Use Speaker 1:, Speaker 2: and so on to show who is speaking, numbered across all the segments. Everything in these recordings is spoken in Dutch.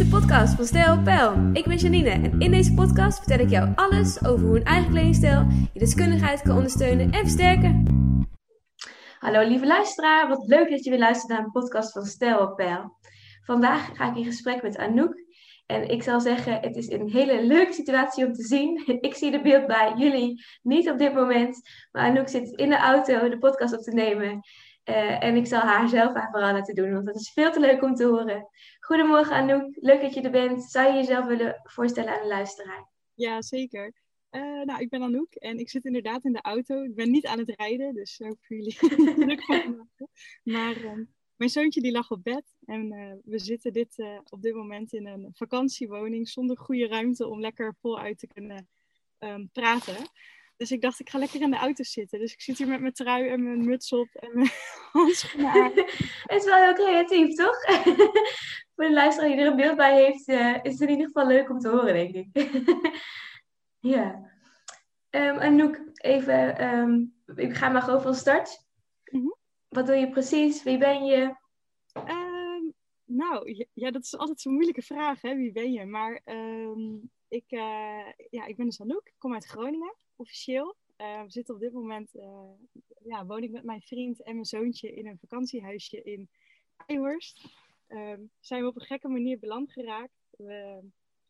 Speaker 1: de podcast van Stijl Pijl. Ik ben Janine en in deze podcast vertel ik jou alles over hoe een eigen kledingstijl je deskundigheid kan ondersteunen en versterken. Hallo lieve luisteraar, wat leuk dat je weer luistert naar een podcast van Stijl Pijl. Vandaag ga ik in gesprek met Anouk. En ik zal zeggen, het is een hele leuke situatie om te zien. Ik zie de beeld bij jullie niet op dit moment. Maar Anouk zit in de auto de podcast op te nemen. Uh, en ik zal haar zelf haar verhaal laten doen, want dat is veel te leuk om te horen. Goedemorgen Anouk, leuk dat je er bent. Zou je jezelf willen voorstellen aan de luisteraar?
Speaker 2: Ja, zeker. Uh, nou, ik ben Anouk en ik zit inderdaad in de auto. Ik ben niet aan het rijden, dus ook voor jullie druk van Maar uh, mijn zoontje die lag op bed en uh, we zitten dit, op dit moment in een vakantiewoning zonder goede ruimte om lekker voluit te kunnen um, praten. Dus ik dacht, ik ga lekker in de auto zitten. Dus ik zit hier met mijn trui en mijn muts op en mijn handschoenen aan.
Speaker 1: Het is wel heel creatief, toch? Voor de luisteraar die er een beeld bij heeft, uh, is het in ieder geval leuk om te horen, denk ik. ja. Um, Anouk, even, um, ik ga maar gewoon van start. Mm -hmm. Wat doe je precies? Wie ben je?
Speaker 2: Um, nou, ja, dat is altijd zo'n moeilijke vraag, hè? Wie ben je? Maar ik, uh, ja, ik ben dus Anouk, ik kom uit Groningen officieel. Uh, we zitten op dit moment, uh, ja, woon ik met mijn vriend en mijn zoontje in een vakantiehuisje in Eijhorst. Um, zijn we op een gekke manier beland geraakt. We,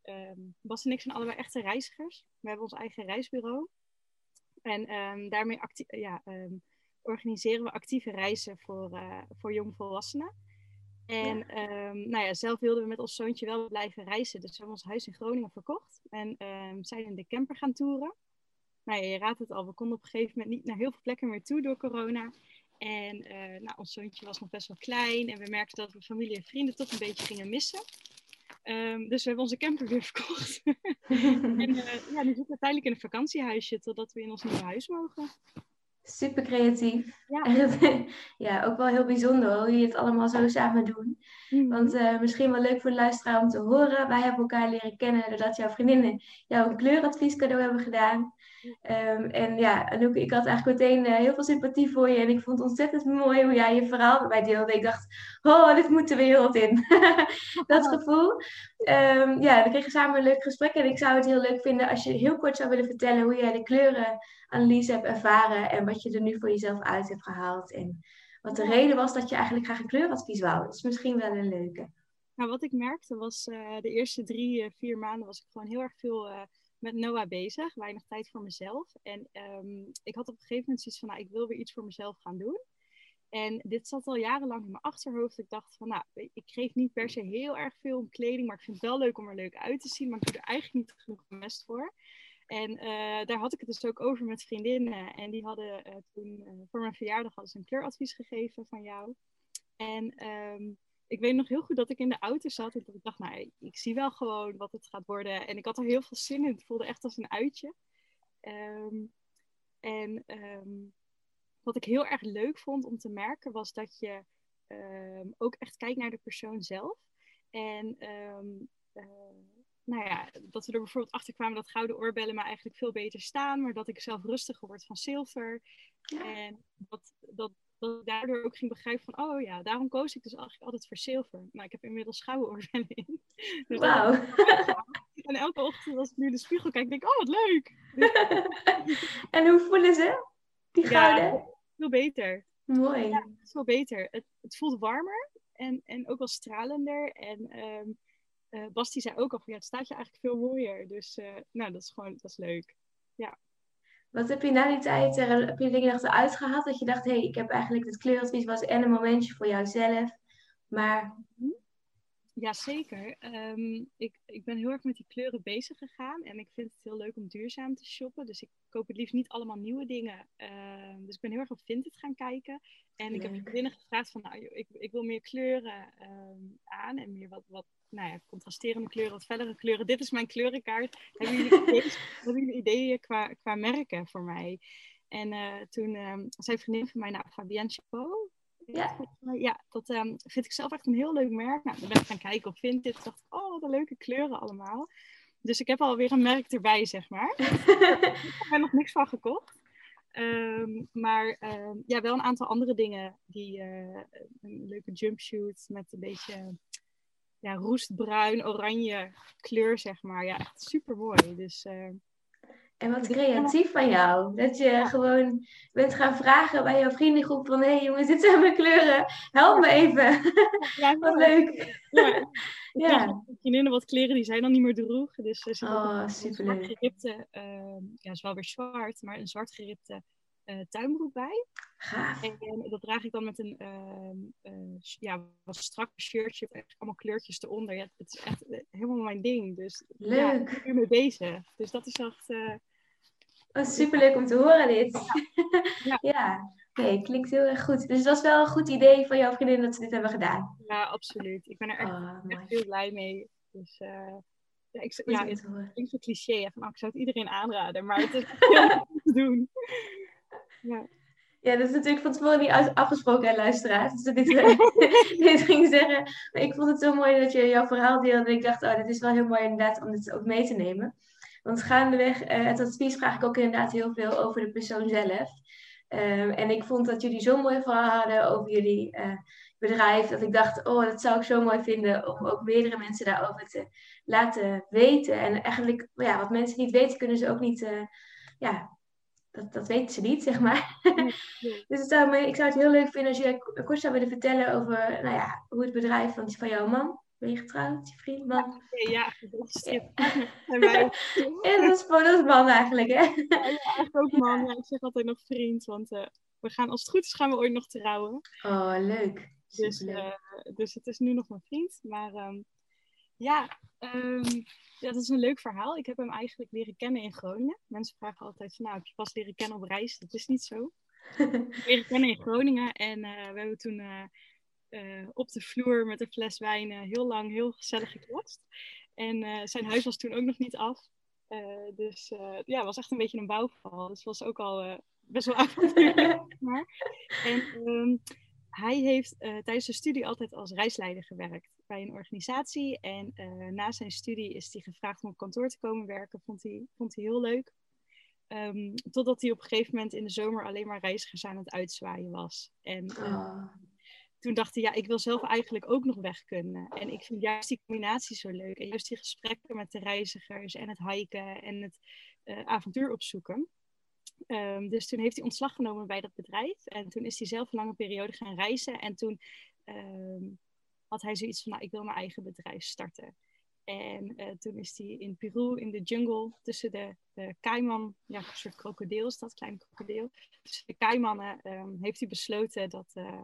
Speaker 2: um, Bas en ik zijn allebei echte reizigers. We hebben ons eigen reisbureau. En um, daarmee ja, organiseren we actieve reizen voor, uh, voor jongvolwassenen. En ja. nou ja, zelf wilden we met ons zoontje wel blijven reizen. Dus we hebben ons huis in Groningen verkocht. En zijn in de camper gaan toeren nou ja, je raadt het al, we konden op een gegeven moment niet naar heel veel plekken meer toe door corona. En uh, nou, ons zoontje was nog best wel klein en we merkten dat we familie en vrienden toch een beetje gingen missen. Um, dus we hebben onze camper weer verkocht. en uh, ja, nu zitten we uiteindelijk in een vakantiehuisje totdat we in ons nieuwe huis mogen.
Speaker 1: Super creatief. Ja. ja, ook wel heel bijzonder hoe je het allemaal zo samen doen. -hmm. Want uh, misschien wel leuk voor de luisteraar om te horen. Wij hebben elkaar leren kennen doordat jouw vriendinnen jou een kleuradvies cadeau hebben gedaan. Um, en ja, Anouk, ik had eigenlijk meteen uh, heel veel sympathie voor je. En ik vond het ontzettend mooi hoe jij je verhaal bij mij deelde. Ik dacht, oh, dit moet de wereld in. dat gevoel. Um, ja, we kregen samen een leuk gesprek. En ik zou het heel leuk vinden als je heel kort zou willen vertellen hoe jij de kleurenanalyse hebt ervaren. En wat je er nu voor jezelf uit hebt gehaald. En wat de reden was dat je eigenlijk graag een kleuradvies wou. Dat is misschien wel een leuke.
Speaker 2: Nou, wat ik merkte was uh, de eerste drie, uh, vier maanden was ik gewoon heel erg veel uh, met Noah bezig. Weinig tijd voor mezelf. En um, ik had op een gegeven moment zoiets van, nou, ik wil weer iets voor mezelf gaan doen. En dit zat al jarenlang in mijn achterhoofd. Ik dacht van, nou, ik geef niet per se heel erg veel om kleding, maar ik vind het wel leuk om er leuk uit te zien. Maar ik doe er eigenlijk niet genoeg mest voor. En uh, daar had ik het dus ook over met vriendinnen. En die hadden uh, toen uh, voor mijn verjaardag hadden ze een kleuradvies gegeven van jou. En um, ik weet nog heel goed dat ik in de auto zat en dat ik dacht, nou, ik zie wel gewoon wat het gaat worden. En ik had er heel veel zin in. Het voelde echt als een uitje. Um, en um, wat ik heel erg leuk vond om te merken was dat je um, ook echt kijkt naar de persoon zelf. En uh, nou ja, dat we er bijvoorbeeld achter kwamen dat gouden oorbellen me eigenlijk veel beter staan, maar dat ik zelf rustiger word van zilver. Ja. En dat, dat dat ik daardoor ook ging begrijpen van, oh ja, daarom koos ik dus eigenlijk altijd voor zilver. Maar ik heb inmiddels gouden in.
Speaker 1: Dus Wauw.
Speaker 2: En elke ochtend als ik nu in de spiegel kijk, denk ik, oh wat leuk.
Speaker 1: en hoe voelen ze, die gouden?
Speaker 2: Ja, veel beter.
Speaker 1: Mooi.
Speaker 2: Ja, veel beter. Het, het voelt warmer en, en ook wel stralender. En um, uh, Basti zei ook al van, ja, het staat je eigenlijk veel mooier. Dus uh, nou, dat is gewoon, dat is leuk. Ja.
Speaker 1: Wat heb je na die tijd, er, heb je dingen eruit gehaald dat je dacht, hé, hey, ik heb eigenlijk het kleuradvies was en een momentje voor jouzelf, maar...
Speaker 2: Ja, zeker. Um, ik, ik ben heel erg met die kleuren bezig gegaan en ik vind het heel leuk om duurzaam te shoppen. Dus ik koop het liefst niet allemaal nieuwe dingen. Uh, dus ik ben heel erg op Vinted gaan kijken. En leuk. ik heb vriendinnen gevraagd van, nou, ik, ik wil meer kleuren um, aan en meer wat, wat nou ja, contrasterende kleuren, wat fellere kleuren. Dit is mijn kleurenkaart. Hebben jullie ideeën, hebben jullie ideeën qua, qua merken voor mij? En uh, toen um, zei een vriendin van mij, nou, Fabienne Chapeau.
Speaker 1: Ja,
Speaker 2: ja dat um, vind ik zelf echt een heel leuk merk. Nou, dan ben ik gaan kijken op Vinted. Toen dacht ik, oh, wat een leuke kleuren allemaal. Dus ik heb alweer een merk erbij, zeg maar. ik heb er nog niks van gekocht. Um, maar um, ja, wel een aantal andere dingen. Die, uh, een leuke jumpsuit met een beetje ja, roestbruin, oranje kleur, zeg maar. Ja, echt super mooi. Dus, uh,
Speaker 1: en wat creatief van jou. Dat je gewoon bent gaan vragen bij jouw vriendengroep van... hé hey jongens, dit zijn mijn kleuren. Help me even. Ja, wat leuk. Ja.
Speaker 2: ja. Vriendinnen wat kleren die zij dan niet meer droeg. Dus
Speaker 1: ze oh, superleuk.
Speaker 2: Een geripte, uh, ja, is wel weer zwart, maar een zwart geripte tuinbroek bij.
Speaker 1: Gaaf.
Speaker 2: En dat draag ik dan met een uh, uh, ja, wat strak shirtje, allemaal kleurtjes eronder. Ja, het is echt helemaal mijn ding. Dus
Speaker 1: Leuk. Ja, ik ben
Speaker 2: er mee bezig. Dus dat is echt
Speaker 1: Oh, superleuk om te horen dit. Ja. ja. Nee, klinkt heel erg goed. Dus dat is wel een goed idee van jouw vriendin dat ze dit hebben gedaan.
Speaker 2: Ja, absoluut. Ik ben er echt, oh, echt heel blij mee. Dus ja, ik, ja, het klinkt zo cliché. Van, oh, ik zou het iedereen aanraden, maar het is heel goed te doen.
Speaker 1: Ja. Ja, dat is natuurlijk van tevoren niet afgesproken, hè, luisteraars. Dus dit, dit ging zeggen. Maar ik vond het zo mooi dat je jouw verhaal deelde. En ik dacht, oh, dit is wel heel mooi inderdaad om dit ook mee te nemen. Want gaandeweg uh, het advies vraag ik ook inderdaad heel veel over de persoon zelf. Ehm, en ik vond dat jullie zo'n mooi verhaal hadden over jullie uh, bedrijf. Dat ik dacht, oh, dat zou ik zo mooi vinden om ook meerdere mensen daarover te laten weten. En eigenlijk, ja, wat mensen niet weten, kunnen ze ook niet, uh, ja, dat, dat weten ze niet, zeg maar. dus zou ik zou het heel leuk vinden als je kort zou willen vertellen over, nou ja, hoe het bedrijf van, van jouw man ben je getrouwd, je vriend, man?
Speaker 2: Ja, dat is ja. En,
Speaker 1: dat is voor ons man eigenlijk, hè?
Speaker 2: Ja, eigenlijk ook man. Ja, ik zeg altijd nog vriend, want uh, we gaan, als het goed is, gaan we ooit nog trouwen.
Speaker 1: Oh, leuk.
Speaker 2: Dus, uh, dus het is nu nog mijn vriend. Maar um, ja, um, ja, dat is een leuk verhaal. Ik heb hem eigenlijk leren kennen in Groningen. Mensen vragen altijd van, nou, heb je pas leren kennen op reis? Dat is niet zo. leren kennen in Groningen. En uh, we hebben toen uh, op de vloer met een fles wijn heel lang heel gezellig gekletst. En zijn huis was toen ook nog niet af. dus ja, het was echt een beetje een bouwval. Dus het was ook al best wel avontuurlijk. en um, hij heeft tijdens zijn studie altijd als reisleider gewerkt bij een organisatie. En na zijn studie is hij gevraagd om op kantoor te komen werken. Vond hij, vond hij heel leuk. Um, totdat hij op een gegeven moment in de zomer alleen maar reizigers aan het uitzwaaien was. En oh toen dacht hij, ja, ik wil zelf eigenlijk ook nog weg kunnen. En ik vind juist die combinatie zo leuk. En juist die gesprekken met de reizigers en het hiken en het uh, avontuur opzoeken. Um, dus toen heeft hij ontslag genomen bij dat bedrijf. En toen is hij zelf een lange periode gaan reizen. En toen um, had hij zoiets van, nou, ik wil mijn eigen bedrijf starten. En uh, toen is hij in Peru, in de jungle, tussen de, de kaiman, ja, een soort krokodil is dat, klein krokodil. Tussen de kaimannen um, heeft hij besloten dat, uh,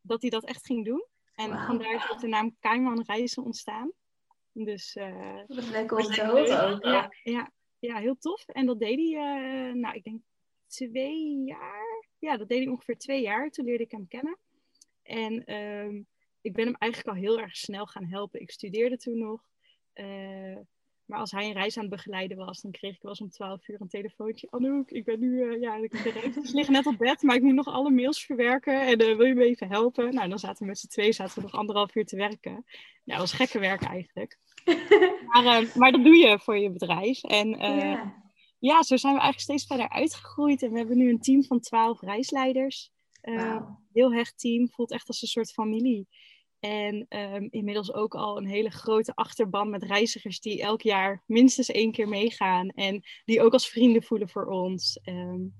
Speaker 2: dat hij dat echt ging doen. En wow. vandaar is de naam Kaiman Reizen ontstaan. Dus, uh,
Speaker 1: dat is lekker horen ook.
Speaker 2: Ja, ja, ja, heel tof. En dat deed hij, uh, nou, ik denk twee jaar. Ja, dat deed hij ongeveer twee jaar. Toen leerde ik hem kennen. En um, ik ben hem eigenlijk al heel erg snel gaan helpen. Ik studeerde toen nog. Uh, maar als hij een reis aan het begeleiden was, dan kreeg ik wel eens om 12 uur een telefoontje. Anouk, ik ben nu, uh, ja, de regels liggen net op bed, maar ik moet nog alle mails verwerken. En uh, wil je me even helpen? Nou, dan zaten we met z'n twee, zaten we nog anderhalf uur te werken. Ja, dat was gekke werk eigenlijk. maar, uh, maar dat doe je voor je bedrijf. En yeah. ja, zo zijn we eigenlijk steeds verder uitgegroeid. En we hebben nu een team van 12 reisleiders. Wow. Heel hecht team, voelt echt als een soort familie. En um, inmiddels ook al een hele grote achterban met reizigers die elk jaar minstens één keer meegaan. En die ook als vrienden voelen voor ons. Um,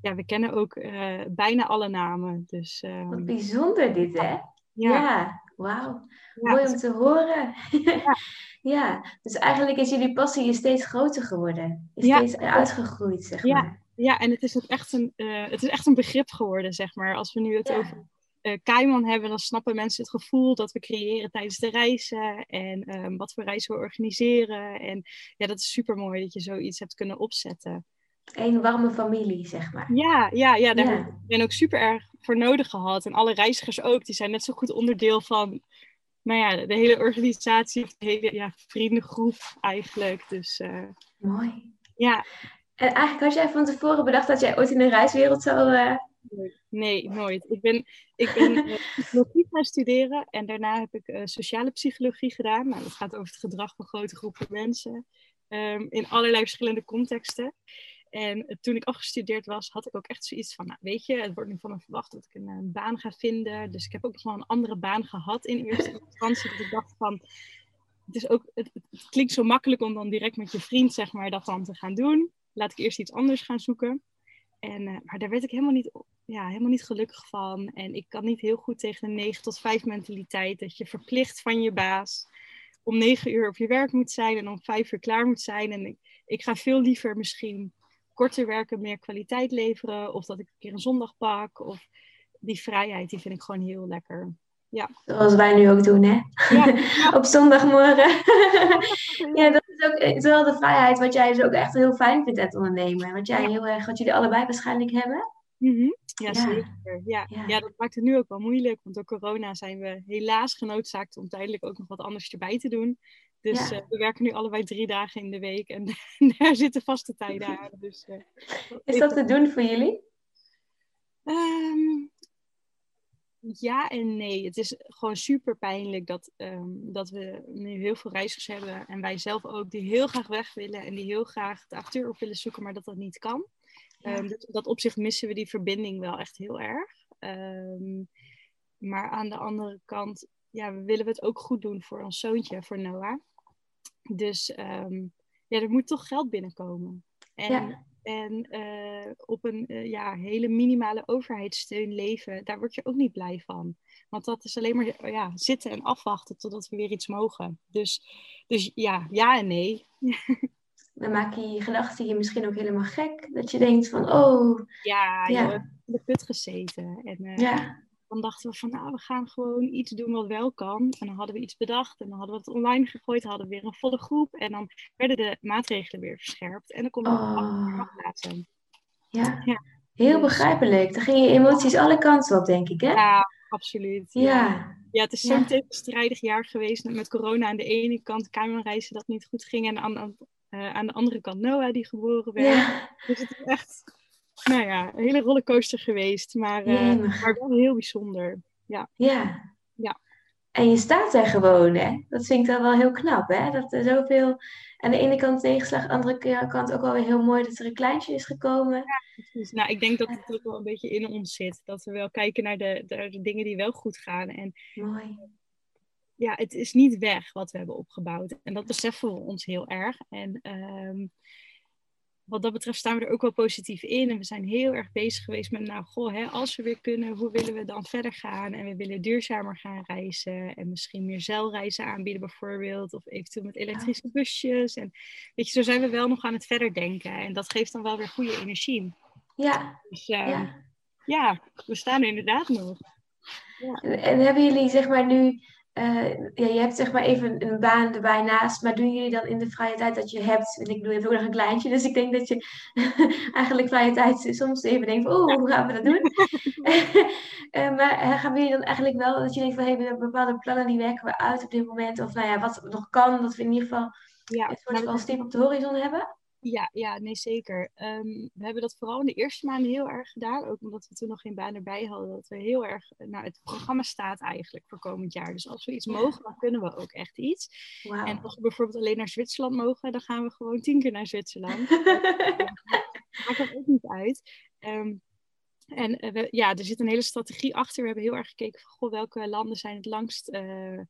Speaker 2: ja, we kennen ook uh, bijna alle namen. Dus, um...
Speaker 1: Wat bijzonder dit, hè? Ja, ja wauw. Ja. Mooi om te horen. ja. ja. dus eigenlijk is jullie passie steeds groter geworden. Is steeds uitgegroeid, zeg maar.
Speaker 2: Ja, en het is, ook echt een, uh, het is echt een begrip geworden, zeg maar. Als we nu het over uh, Kaiman hebben, dan snappen mensen het gevoel dat we creëren tijdens de reizen en um, wat voor reizen we organiseren. En ja, dat is super mooi dat je zoiets hebt kunnen opzetten.
Speaker 1: Een warme familie, zeg maar.
Speaker 2: Ja, ja, ja daar ja. ben ik ook super erg voor nodig gehad. En alle reizigers ook, die zijn net zo goed onderdeel van nou ja, de hele organisatie, de hele ja, vriendengroep eigenlijk. Dus, uh,
Speaker 1: Mooi.
Speaker 2: Ja.
Speaker 1: En eigenlijk had jij van tevoren bedacht dat jij ooit in de reiswereld zou uh,
Speaker 2: Nee, nooit. Ik ben, ik ben uh, psychologie gaan studeren en daarna heb ik uh, sociale psychologie gedaan. Nou, dat gaat over het gedrag van grote groepen mensen um, in allerlei verschillende contexten. En toen ik afgestudeerd was, had ik ook echt zoiets van, nou, weet je, het wordt nu van me verwacht dat ik een, baan ga vinden. Dus ik heb ook nog wel een andere baan gehad in eerste instantie. Dat ik dacht van, het, is ook, het, het, klinkt zo makkelijk om dan direct met je vriend, zeg maar, dat dan te gaan doen. Laat ik eerst iets anders gaan zoeken. En, uh, maar daar werd ik helemaal niet, ja, helemaal niet gelukkig van. En ik kan niet heel goed tegen een 9 tot 5 mentaliteit. Dat je verplicht van je baas om 9 uur op je werk moet zijn en om 5 uur klaar moet zijn. En ik, ik ga veel liever misschien korter werken, meer kwaliteit leveren. Of dat ik een keer een zondag pak. Of die vrijheid, die vind ik gewoon heel lekker. Ja.
Speaker 1: Zoals wij nu ook doen, hè? Ja. Op zondagmorgen. ja, dat is ook wel de vrijheid wat jij dus ook echt heel fijn vindt het ondernemen. Wat jij heel erg, wat jullie allebei waarschijnlijk hebben.
Speaker 2: Mm -hmm. ja, ja, zeker. Ja. Ja. dat maakt het nu ook wel moeilijk. Want door corona zijn we helaas genoodzaakt om tijdelijk ook nog wat anders erbij te doen. Dus uh, we werken nu allebei drie dagen in de week en daar zitten vaste tijden aan. Dus, uh,
Speaker 1: is dat te doen voor jullie?
Speaker 2: Um, ja en nee. Het is gewoon super pijnlijk dat, um, dat we nu heel veel reizigers hebben. En wij zelf ook, die heel graag weg willen. En die heel graag de acteur op willen zoeken, maar dat dat niet kan. Ja. Um, dus dat opzicht missen we die verbinding wel echt heel erg. Um, maar aan de andere kant, ja, we willen we het ook goed doen voor ons zoontje, voor Noah. Dus ja, er moet toch geld binnenkomen. En ja. En uh, op een uh, ja, hele minimale overheidssteun leven, daar word je ook niet blij van. Want dat is alleen maar ja, zitten en afwachten totdat we weer iets mogen. Dus, dus ja, ja en nee.
Speaker 1: Dan maak je je gedachten je misschien ook helemaal gek. Dat je denkt van, oh...
Speaker 2: Ja, ja. Joh, in de put gezeten. En, uh, ja dan dachten we van nou, we gaan gewoon iets doen wat wel kan. En dan hadden we iets bedacht en dan hadden we het online gegooid, hadden we weer een volle groep. En dan werden de maatregelen weer verscherpt en dan konden we oh.
Speaker 1: afplaatsen. Ja. ja, heel begrijpelijk. Dan gingen je emoties alle kanten op, denk ik, hè?
Speaker 2: Ja, absoluut. Ja. Ja, het is zo'n ja. tegenstrijdig jaar geweest met corona aan de ene kant, kamerreizen dat niet goed ging en aan, aan, uh, aan de andere kant Noah die geboren werd. Ja. Dus het is echt nou ja, een hele rollercoaster geweest, maar, uh, maar wel heel bijzonder. Ja.
Speaker 1: ja.
Speaker 2: ja.
Speaker 1: En je staat er gewoon, hè? Dat vind ik dan wel heel knap, hè? Dat er zoveel aan de ene kant tegenslag, aan de andere kant ook wel weer heel mooi dat er een kleintje is gekomen. Ja,
Speaker 2: precies. Nou, ik denk dat het ook wel een beetje in ons zit. Dat we wel kijken naar de, de, de dingen die wel goed gaan. En,
Speaker 1: mooi.
Speaker 2: Ja, het is niet weg wat we hebben opgebouwd. En dat beseffen we ons heel erg. En um, wat dat betreft staan we er ook wel positief in. En we zijn heel erg bezig geweest met, nou, goh, hè, als we weer kunnen, hoe willen we dan verder gaan? En we willen duurzamer gaan reizen en misschien meer zeilreizen aanbieden bijvoorbeeld. Of eventueel met elektrische busjes. En weet je, zo zijn we wel nog aan het verder denken. En dat geeft dan wel weer goede energie.
Speaker 1: Ja.
Speaker 2: Dus uh, ja. ja. we staan er inderdaad nog.
Speaker 1: Ja. En, en hebben jullie zeg maar nu uh, ja, je hebt zeg maar even een baan erbij naast, maar doen jullie dan in de vrije tijd dat je hebt, en ik bedoel, je hebt ook nog een kleintje, dus ik denk dat je eigenlijk vrije tijd soms even denkt, oh, hoe gaan we dat doen? uh, maar uh, gaan jullie dan eigenlijk wel, dat je denkt van, hey, we hebben bepaalde plannen, die werken we uit op dit moment, of nou ja, wat nog kan, dat we in ieder geval ja, het soort van stip op de horizon hebben?
Speaker 2: Ja, ja, nee zeker. Um, we hebben dat vooral in de eerste maanden heel erg gedaan. Ook omdat we toen nog geen baan erbij hadden. Dat we heel erg... Nou, het programma staat eigenlijk voor komend jaar. Dus als we iets mogen, dan kunnen we ook echt iets. Wow. En als we bijvoorbeeld alleen naar Zwitserland mogen, dan gaan we gewoon tien keer naar Zwitserland. Maakt dat ook niet uit. Um, en uh, we, ja, er zit een hele strategie achter. We hebben heel erg gekeken van goh, welke landen zijn het langst uh,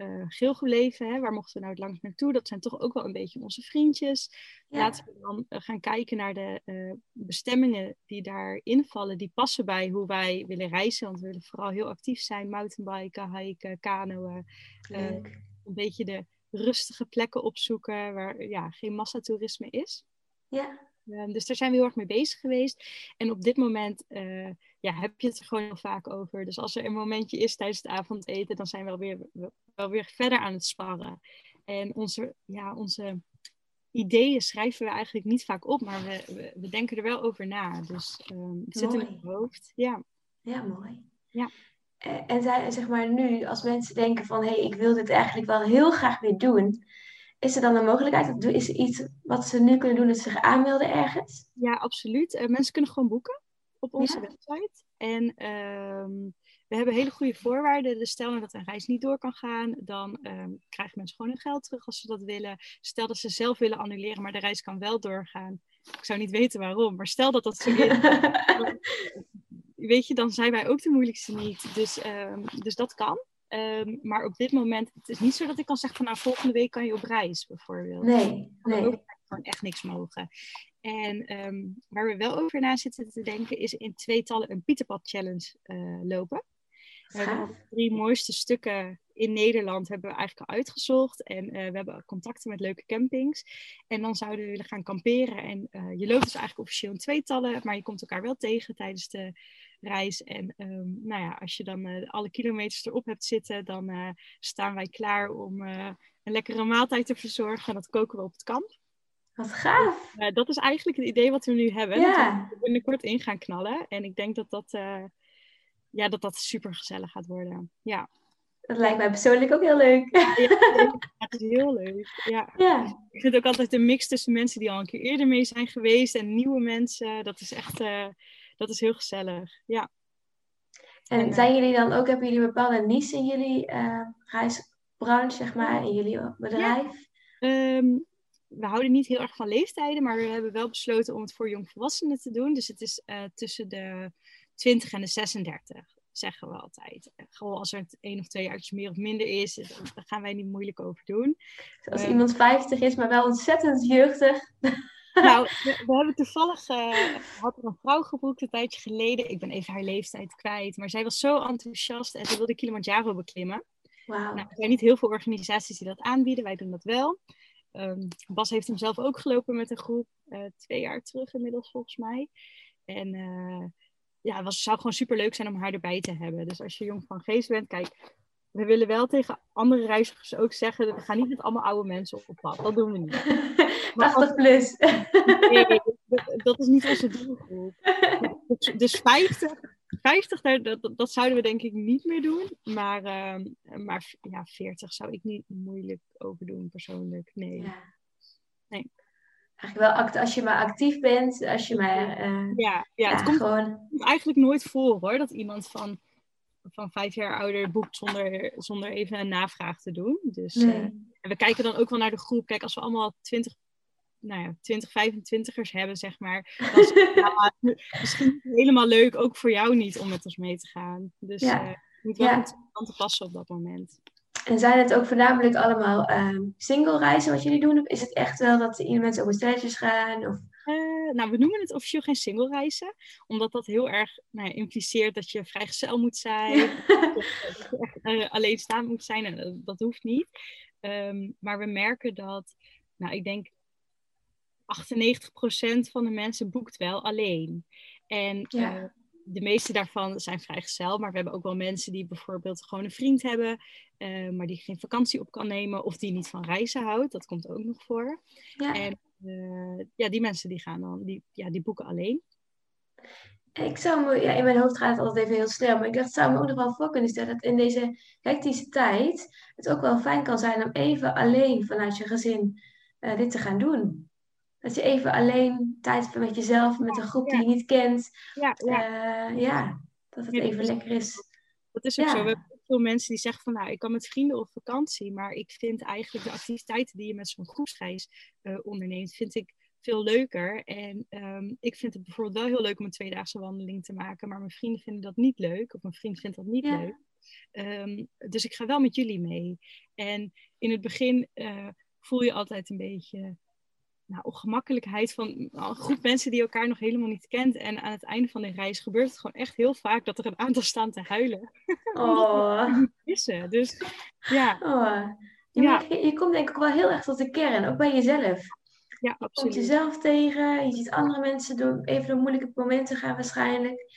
Speaker 2: uh, geel gebleven. Hè? Waar mochten we nou het langst naartoe? Dat zijn toch ook wel een beetje onze vriendjes. Ja. Laten we dan uh, gaan kijken naar de uh, bestemmingen die daar invallen. Die passen bij hoe wij willen reizen. Want we willen vooral heel actief zijn. Mountainbiken, hiken, kanoën. een beetje de rustige plekken opzoeken waar ja, geen massatoerisme is.
Speaker 1: Ja.
Speaker 2: Um, dus daar zijn we heel erg mee bezig geweest. En op dit moment uh, ja, heb je het er gewoon heel vaak over. Dus als er een momentje is tijdens het avondeten, dan zijn we alweer, wel weer verder aan het sparren. En onze, ja, onze ideeën schrijven we eigenlijk niet vaak op, maar we, we, we denken er wel over na. Dus um, het zit in het hoofd. Ja,
Speaker 1: ja mooi.
Speaker 2: Ja.
Speaker 1: En zeg maar nu, als mensen denken van hé, hey, ik wil dit eigenlijk wel heel graag weer doen is er dan een mogelijkheid? Is er iets wat ze nu kunnen doen dat ze zich aanmelden ergens?
Speaker 2: Ja, absoluut. Uh, mensen kunnen gewoon boeken op onze website. En um, we hebben hele goede voorwaarden. Dus stel nou dat een reis niet door kan gaan, dan um, krijgen mensen gewoon hun geld terug als ze dat willen. Stel dat ze zelf willen annuleren, maar de reis kan wel doorgaan. Ik zou niet weten waarom, maar stel dat dat zo is. weet je, dan zijn wij ook de moeilijkste niet. Dus, ehm, dus dat kan. Ehm, maar op dit moment, het is niet zo dat ik kan zeggen van nou volgende week kan je op reis bijvoorbeeld.
Speaker 1: Nee, nee.
Speaker 2: Ook gewoon echt niks mogen. En ehm, waar we wel over na zitten te denken is in tweetallen een Pieterpad Challenge uh, lopen. de drie mooiste stukken in Nederland hebben we eigenlijk al uitgezocht. En uh, we hebben contacten met leuke campings. En dan zouden we willen gaan kamperen. En uh, je loopt dus eigenlijk officieel in tweetallen, maar je komt elkaar wel tegen tijdens de reis. En um, nou ja, als je dan uh, alle kilometers erop hebt zitten, dan staan wij klaar om een lekkere maaltijd te verzorgen. En dat koken we op het kamp.
Speaker 1: Wat gaaf!
Speaker 2: Dus, dat is eigenlijk het idee wat we nu hebben. Ja. Dat we binnenkort in gaan knallen. En ik denk dat dat, ja, dat, dat super gezellig gaat worden. Ja.
Speaker 1: Dat lijkt mij persoonlijk ook heel leuk.
Speaker 2: Ja, het is heel leuk. Ja. ja. Ik vind ook altijd een mix tussen mensen die al een keer eerder mee zijn geweest en nieuwe mensen. Dat is echt uh, dat is heel gezellig. Ja.
Speaker 1: En, en zijn jullie dan ook, hebben jullie bepaalde niche in jullie uh, reisbranche, zeg maar, in jullie bedrijf?
Speaker 2: Ja. Um, we houden niet heel erg van leeftijden, maar we hebben wel besloten om het voor jongvolwassenen te doen. Dus het is uh, tussen de 20 en de 36 zeggen we altijd. Gewoon als er één of twee jaartjes meer of minder is, daar gaan wij niet moeilijk over doen.
Speaker 1: Als uh, iemand 50 is, maar wel ontzettend jeugdig.
Speaker 2: Nou, we, we hebben toevallig, uh, had er een vrouw geboekt een tijdje geleden. Ik ben even haar leeftijd kwijt. Maar zij was zo enthousiast en ze wilde Kilimanjaro beklimmen.
Speaker 1: Wow. Nou,
Speaker 2: er zijn niet heel veel organisaties die dat aanbieden. Wij doen dat wel. Um, Bas heeft hem zelf ook gelopen met een groep. Uh, twee jaar terug inmiddels volgens mij. En uh, ja, het was, zou gewoon super leuk zijn om haar erbij te hebben. Dus als je jong van geest bent, kijk, we willen wel tegen andere reizigers ook zeggen, we gaan niet met allemaal oude mensen op, pad. Dat doen we niet.
Speaker 1: 80 plus.
Speaker 2: Nee, dat, is niet onze doelgroep. Dus, dus 50, 50 daar, dat, dat zouden we denk ik niet meer doen. Maar, uh, maar ja, 40 zou ik niet moeilijk over doen persoonlijk. Nee. Ja.
Speaker 1: nee eigenlijk wel als je maar actief bent, als je maar.
Speaker 2: Uh, ja, ja, het komt gewoon... eigenlijk nooit voor hoor, dat iemand van, van vijf jaar ouder boekt zonder, zonder even een navraag te doen. Dus nee. uh, en we kijken dan ook wel naar de groep. Kijk, als we allemaal 20, nou ja, 20, 25ers hebben, zeg maar. Dan is het nou, misschien helemaal leuk, ook voor jou niet, om met ons mee te gaan. Dus ja. uh, je moet wel ja. aan te passen op dat moment.
Speaker 1: En zijn het ook voornamelijk allemaal um, single reizen wat jullie doen? Of is het echt wel dat mensen op stelletjes gaan? Of...
Speaker 2: Nou, we noemen het officieel geen single reizen. Omdat dat heel erg nou ja, impliceert dat je vrijgezel moet zijn. dat je echt uh, alleen staan moet zijn. En dat, dat hoeft niet. Um, maar we merken dat, nou, ik denk 98% van de mensen boekt wel alleen. En ja. uh, de meeste daarvan zijn vrijgezel, maar we hebben ook wel mensen die bijvoorbeeld gewoon een vriend hebben, uh, maar die geen vakantie op kan nemen of die niet van reizen houdt. Dat komt ook nog voor. Ja. En uh, ja, die mensen die gaan dan, die, ja, die boeken alleen.
Speaker 1: Ik zou me, ja, in mijn hoofd gaat het altijd even heel snel, maar ik dacht, zou me ook nog wel voor kunnen stellen dat in deze hectische tijd het ook wel fijn kan zijn om even alleen vanuit je gezin uh, dit te gaan doen. Dat je even alleen tijd hebt met jezelf, met een groep die je niet kent. Ja, ja. Uh, ja dat het even lekker is.
Speaker 2: Dat is ook zo. We veel mensen die zeggen van nou, ik kan met vrienden op vakantie, maar ik vind eigenlijk de activiteiten die je met zo'n groepsreis uh, onderneemt, vind ik veel leuker. En um, ik vind het bijvoorbeeld wel heel leuk om een tweedaagse wandeling te maken, maar mijn vrienden vinden dat niet leuk, of mijn vriend vindt dat niet leuk. Um, dus ik ga wel met jullie mee. En in het begin uh, voel je altijd een beetje nou, ongemakkelijkheid van een groep mensen die elkaar nog helemaal niet kent. En aan het einde van de reis gebeurt het gewoon echt heel vaak dat er een aantal staan te huilen.
Speaker 1: Oh.
Speaker 2: missen. Dus ja.
Speaker 1: Oh. Je, ja. Je, je, komt denk ik wel heel erg tot de kern, ook bij jezelf.
Speaker 2: Ja, absoluut. Je komt
Speaker 1: jezelf tegen, je ziet andere mensen door even door moeilijke momenten gaan waarschijnlijk.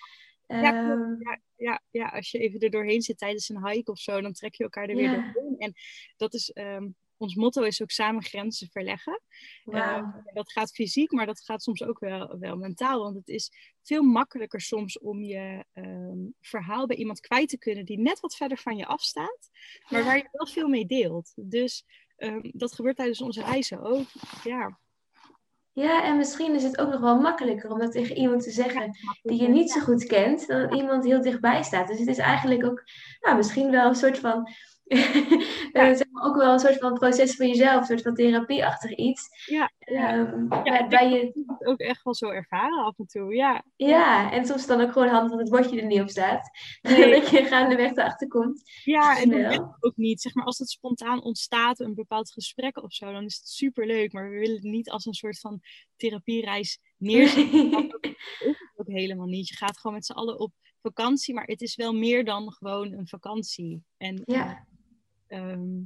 Speaker 2: Ja, um, ja, ja, ja, als je even er doorheen zit tijdens een hike of zo, dan trek je elkaar er weer doorheen. En dat is, um, ons motto is ook samen grenzen verleggen. Wow. Uh, dat gaat fysiek, maar dat gaat soms ook wel, wel mentaal. Want het is veel makkelijker soms om je um, verhaal bij iemand kwijt te kunnen die net wat verder van je afstaat, maar ja. waar je wel veel mee deelt. Dus um, dat gebeurt tijdens onze reizen ook. Ja.
Speaker 1: Ja, en misschien is het ook nog wel makkelijker om dat tegen iemand te zeggen die je niet zo goed kent, dan iemand heel dichtbij staat. Dus het is eigenlijk ook nou, misschien wel een soort van ja. is ook wel een soort van proces voor jezelf, een soort van therapieachtig iets.
Speaker 2: Ja, ja. Um, ja bij je... ook echt wel zo ervaren af en toe, ja.
Speaker 1: Ja, en soms dan ook gewoon handig dat het bordje er niet op staat. Nee. dat je gaandeweg erachter komt.
Speaker 2: Ja, en dat ook niet. Zeg maar, als het spontaan ontstaat, een bepaald gesprek of zo, dan is het super leuk. Maar we willen het niet als een soort van therapiereis neerzetten. dat is ook helemaal niet. Je gaat gewoon met z'n allen op vakantie, maar het is wel meer dan gewoon een vakantie. En ja. Ehm,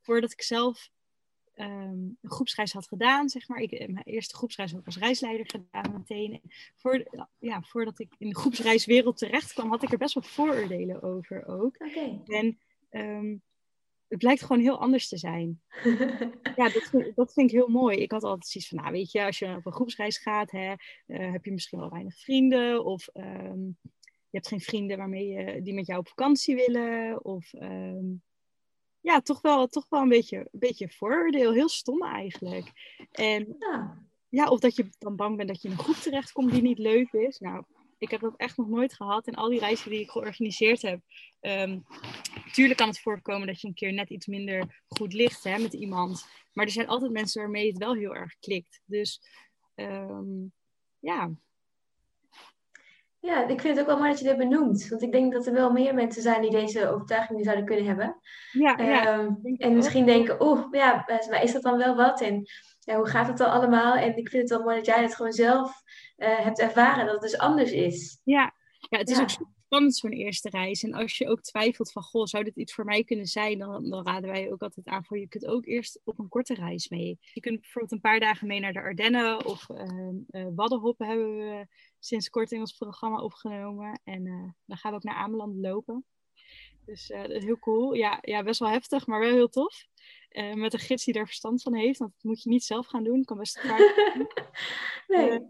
Speaker 2: voordat ik zelf ehm, een groepsreis had gedaan, zeg maar. Ik heb mijn eerste groepsreis ook als reisleider gedaan meteen. Voor, ja, voordat ik in de groepsreiswereld terecht kwam, had ik er best wel vooroordelen over ook. En um, het blijkt gewoon heel anders te zijn. ja, dat vind, dat vind ik heel mooi. Ik had altijd zoiets van, nou weet je, als je op een groepsreis gaat, hè, uh, heb je misschien wel weinig vrienden. Of je hebt geen vrienden waarmee je, die met jou op vakantie willen. Of ehm, ja, toch wel, toch wel een beetje, een beetje vooroordeel. Heel stom eigenlijk. En ja. ja, of dat je dan bang bent dat je in een groep terechtkomt die niet leuk is. Nou, ik heb dat echt nog nooit gehad. En al die reizen die ik georganiseerd heb. Um, tuurlijk kan het voorkomen dat je een keer net iets minder goed ligt hè, met iemand. Maar er zijn altijd mensen waarmee het wel heel erg klikt. Dus um, ja,
Speaker 1: ja, ik vind het ook wel mooi dat je dit benoemt. Want ik denk dat er wel meer mensen zijn die deze overtuiging zouden kunnen hebben. Ja, ja ehm, en misschien denken, oeh, ja, maar is dat dan wel wat? En ja, hoe gaat het dan allemaal? En ik vind het wel mooi dat jij het gewoon zelf uh, hebt ervaren, dat het dus anders is.
Speaker 2: Ja, ja het is ook spannend zo'n eerste reis. En als je ook twijfelt van, goh, zou dit iets voor mij kunnen zijn? Dan, dan raden wij ook altijd aan voor, je kunt ook eerst op een korte reis mee. Je kunt bijvoorbeeld een paar dagen mee naar de Ardennen of uh, Waddenhoppen hebben we sinds kort in ons programma opgenomen. En uh, dan gaan we ook naar Ameland lopen. Dus dat is heel cool. Ja, ja, best wel heftig, maar wel heel tof. met een gids die daar verstand van heeft. Want dat moet je niet zelf gaan doen. Kan best nee.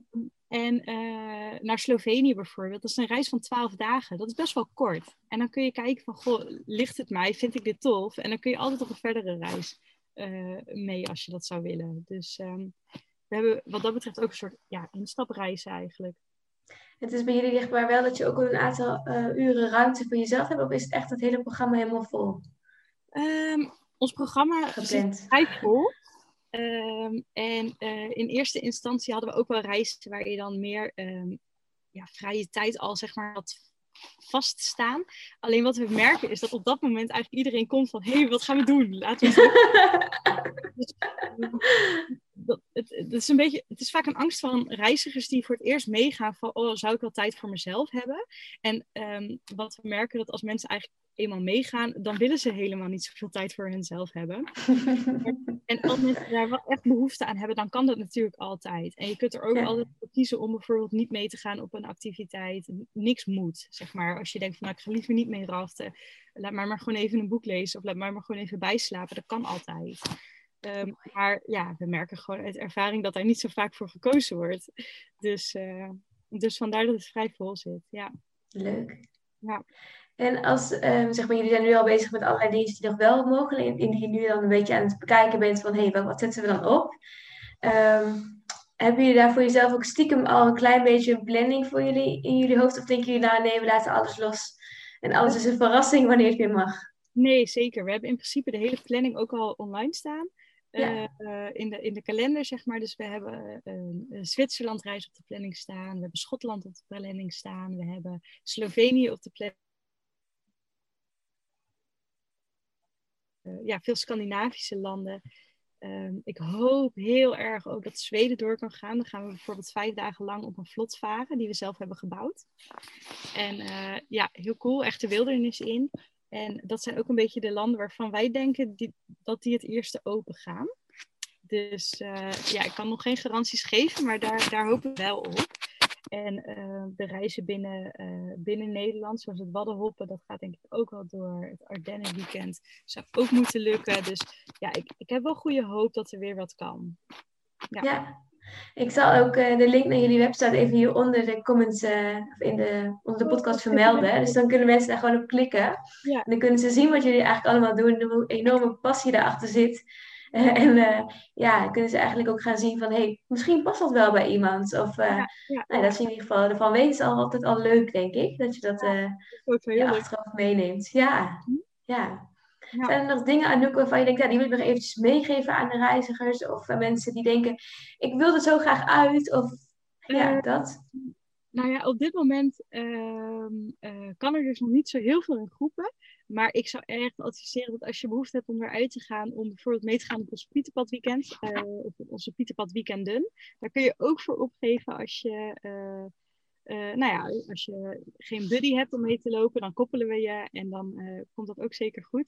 Speaker 2: En uh, naar Slovenië bijvoorbeeld, dat is een reis van 12 dagen. Dat is best wel kort. En dan kun je kijken van, goh, ligt het mij? Vind ik dit tof? En dan kun je altijd op een verdere reis uh, mee als je dat zou willen. Dus um, we hebben wat dat betreft ook een soort ja, instapreizen eigenlijk.
Speaker 1: Het is bij jullie lichtbaar wel dat je ook een aantal uh, uren ruimte voor jezelf hebt? Of is het echt het hele programma helemaal vol?
Speaker 2: Um, ons programma is vrij vol. Um, en uh, in eerste instantie hadden we ook wel reizen waar je dan meer um, ja, vrije tijd al zeg maar had vaststaan. Alleen wat we merken is dat op dat moment eigenlijk iedereen komt van hé, hey, wat gaan we doen? Laten we dus, dat, het, het, is een beetje, het is vaak een angst van reizigers die voor het eerst meegaan van oh, zou ik wel tijd voor mezelf hebben? En um, wat we merken dat als mensen eigenlijk eenmaal meegaan, dan willen ze helemaal niet zoveel tijd voor henzelf hebben. en als mensen daar wel echt behoefte aan hebben, dan kan dat natuurlijk altijd. En je kunt er ook altijd voor kiezen om bijvoorbeeld niet mee te gaan op een activiteit. Niks moet, zeg maar. Als je denkt van nou, ik ga liever niet mee raften. Laat maar maar gewoon even een boek lezen of laat maar maar gewoon even bijslapen. Dat kan altijd. Um, maar ja, we merken gewoon uit ervaring dat daar niet zo vaak voor gekozen wordt. Dus, uh, dus vandaar dat het vrij vol zit. Ja.
Speaker 1: Leuk. Ja. En als, um, zeg maar, jullie zijn nu al bezig met allerlei dingen die nog wel mogelijk, indien je nu dan een beetje aan het bekijken bent van, hé, hey, wat zetten we dan op? Um, hebben jullie daar voor jezelf ook stiekem al een klein beetje een planning voor jullie in jullie hoofd? Of denken jullie, nou nee, we laten alles los en alles is een verrassing wanneer het weer mag?
Speaker 2: Nee, zeker. We hebben in principe de hele planning ook al online staan. Uh, in, de, in de kalender, zeg maar. Dus we hebben een, een Zwitserland reis op de planning staan. We hebben Schotland op de planning staan. We hebben Slovenië op de planning uh, ja, veel Scandinavische landen. Um, ik hoop heel erg ook dat Zweden door kan gaan. Dan gaan we bijvoorbeeld vijf dagen lang op een vlot varen die we zelf hebben gebouwd. En ja, heel cool, echte wildernis in. En dat zijn ook een beetje de landen waarvan wij denken die, dat die het eerste open gaan. Dus uh, ja, ik kan nog geen garanties geven, maar daar, daar hopen we wel op. En uh, de reizen binnen, uh, binnen Nederland, zoals het Waddenhoppen, dat gaat denk ik ook wel door. Het Ardennen weekend zou ook moeten lukken. Dus ja, ik, ik heb wel goede hoop dat er weer wat kan.
Speaker 1: Ja. Ik zal ook uh, de link naar jullie website even hier onder de comments, of in de, onder de podcast vermelden. Dus dan kunnen mensen daar gewoon op klikken. Ja. En dan kunnen ze zien wat jullie eigenlijk allemaal doen, hoe enorme passie daarachter zit. en ja, kunnen ze eigenlijk ook gaan zien van, hé, hey, misschien past dat wel bij iemand. Of ja, ja. Nou, dat is in ieder geval, ervan weten ze al altijd al leuk, denk ik. Dat je dat ja, achteraf meeneemt. Ja, hm? Ja. Zijn er nog dingen, Anouk, waarvan je denkt, ja, die wil ik nog eventjes meegeven aan de reizigers? Of aan mensen die denken, ik wil er zo graag uit? Of ja, uh, dat?
Speaker 2: Nou ja, op dit moment ehm, eh, kan er dus nog niet zo heel veel in groepen. Maar ik zou echt adviseren dat als je behoefte hebt om eruit te gaan, om bijvoorbeeld mee te gaan op onze Pieterpad weekend, uh, of onze Pieterpad weekenden, daar kun je ook voor opgeven als je, uh, nou ja, als je geen buddy hebt om mee te lopen, dan koppelen we je en dan komt dat ook zeker goed.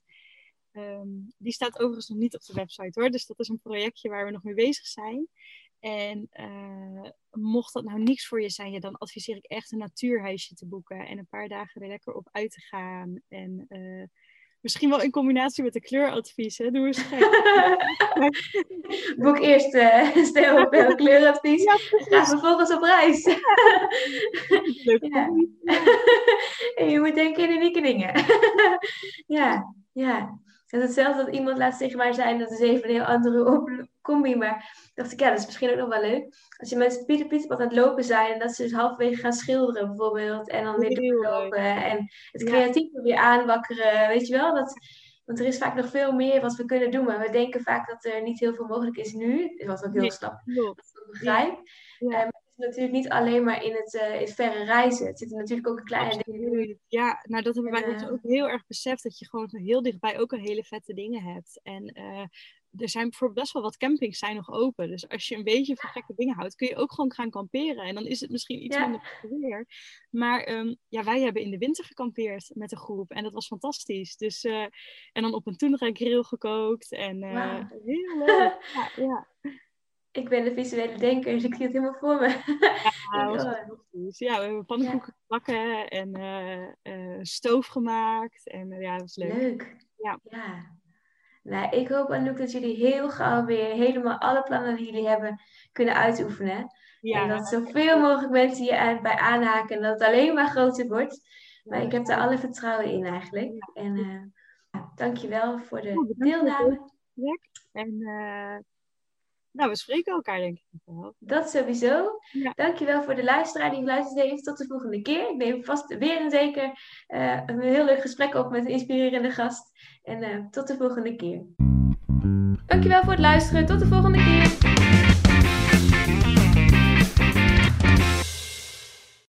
Speaker 2: Um, die staat overigens nog niet op de website hoor, dus dat is een projectje waar we nog mee bezig zijn. En uh, mocht dat nou niks voor je zijn, ja, dan adviseer ik echt een natuurhuisje te boeken. En een paar dagen er lekker op uit te gaan. En uh, misschien wel in combinatie met de kleuradvies. Hè? Doe eens
Speaker 1: Boek eerst uh, stel op een kleuradvies. Ja, ga vervolgens op reis. Leuk. Ja. en je moet denken in unieke dingen. ja, ja. Het is hetzelfde dat iemand laat zich maar zijn. Dat is even een heel andere combi. Maar dacht ik, ja, dat is misschien ook nog wel leuk. Als je met Pieter Pieterpad aan het lopen zijn. En dat ze dus halverwege gaan schilderen bijvoorbeeld. En dan weer doorlopen. En het creatieve weer aanwakkeren. Weet je wel? Dat, want er is vaak nog veel meer wat we kunnen doen. Maar we denken vaak dat er niet heel veel mogelijk is nu. Wat ook heel nee, snap. Dat ik begrijp. Ja. Um, natuurlijk niet alleen maar in het, uh, in verre reizen. Het zitten natuurlijk ook kleine dingen
Speaker 2: Ja, nou dat hebben wij uh, ook heel erg beseft. Dat je gewoon heel dichtbij ook een hele vette dingen hebt. En uh, er zijn bijvoorbeeld best wel wat campings zijn nog open. Dus als je een beetje van gekke dingen houdt, kun je ook gewoon gaan kamperen. En dan is het misschien iets ja. minder weer. Maar um, ja, wij hebben in de winter gekampeerd met een groep. En dat was fantastisch. Dus, uh, en dan op een tundra grill gekookt. En wow. heel leuk. ja, ja
Speaker 1: ik ben de visuele denker, dus ik zie het helemaal voor me.
Speaker 2: Ja, was fantastisch. Ja, we hebben pannenkoeken gebakken en uh, uh, stoof gemaakt. En uh, ja, dat was leuk.
Speaker 1: Leuk. Ja. ja. Nou, ik hoop, Anouk, dat jullie heel gauw weer helemaal alle plannen die jullie hebben kunnen uitoefenen. Ja, en dat zoveel mogelijk mensen hier bij aanhaken en dat het alleen maar groter wordt. Maar ik heb er alle vertrouwen in eigenlijk. En dankjewel voor de deelname.
Speaker 2: En nou, we spreken elkaar denk ik
Speaker 1: wel. Dat sowieso. Ja. Dankjewel voor de luisteraar die geluisterd heeft. Tot de volgende keer. Ik neem vast weer en zeker uh, een heel leuk gesprek op met een inspirerende gast. En uh, tot de volgende keer. Dankjewel voor het luisteren. Tot de volgende keer.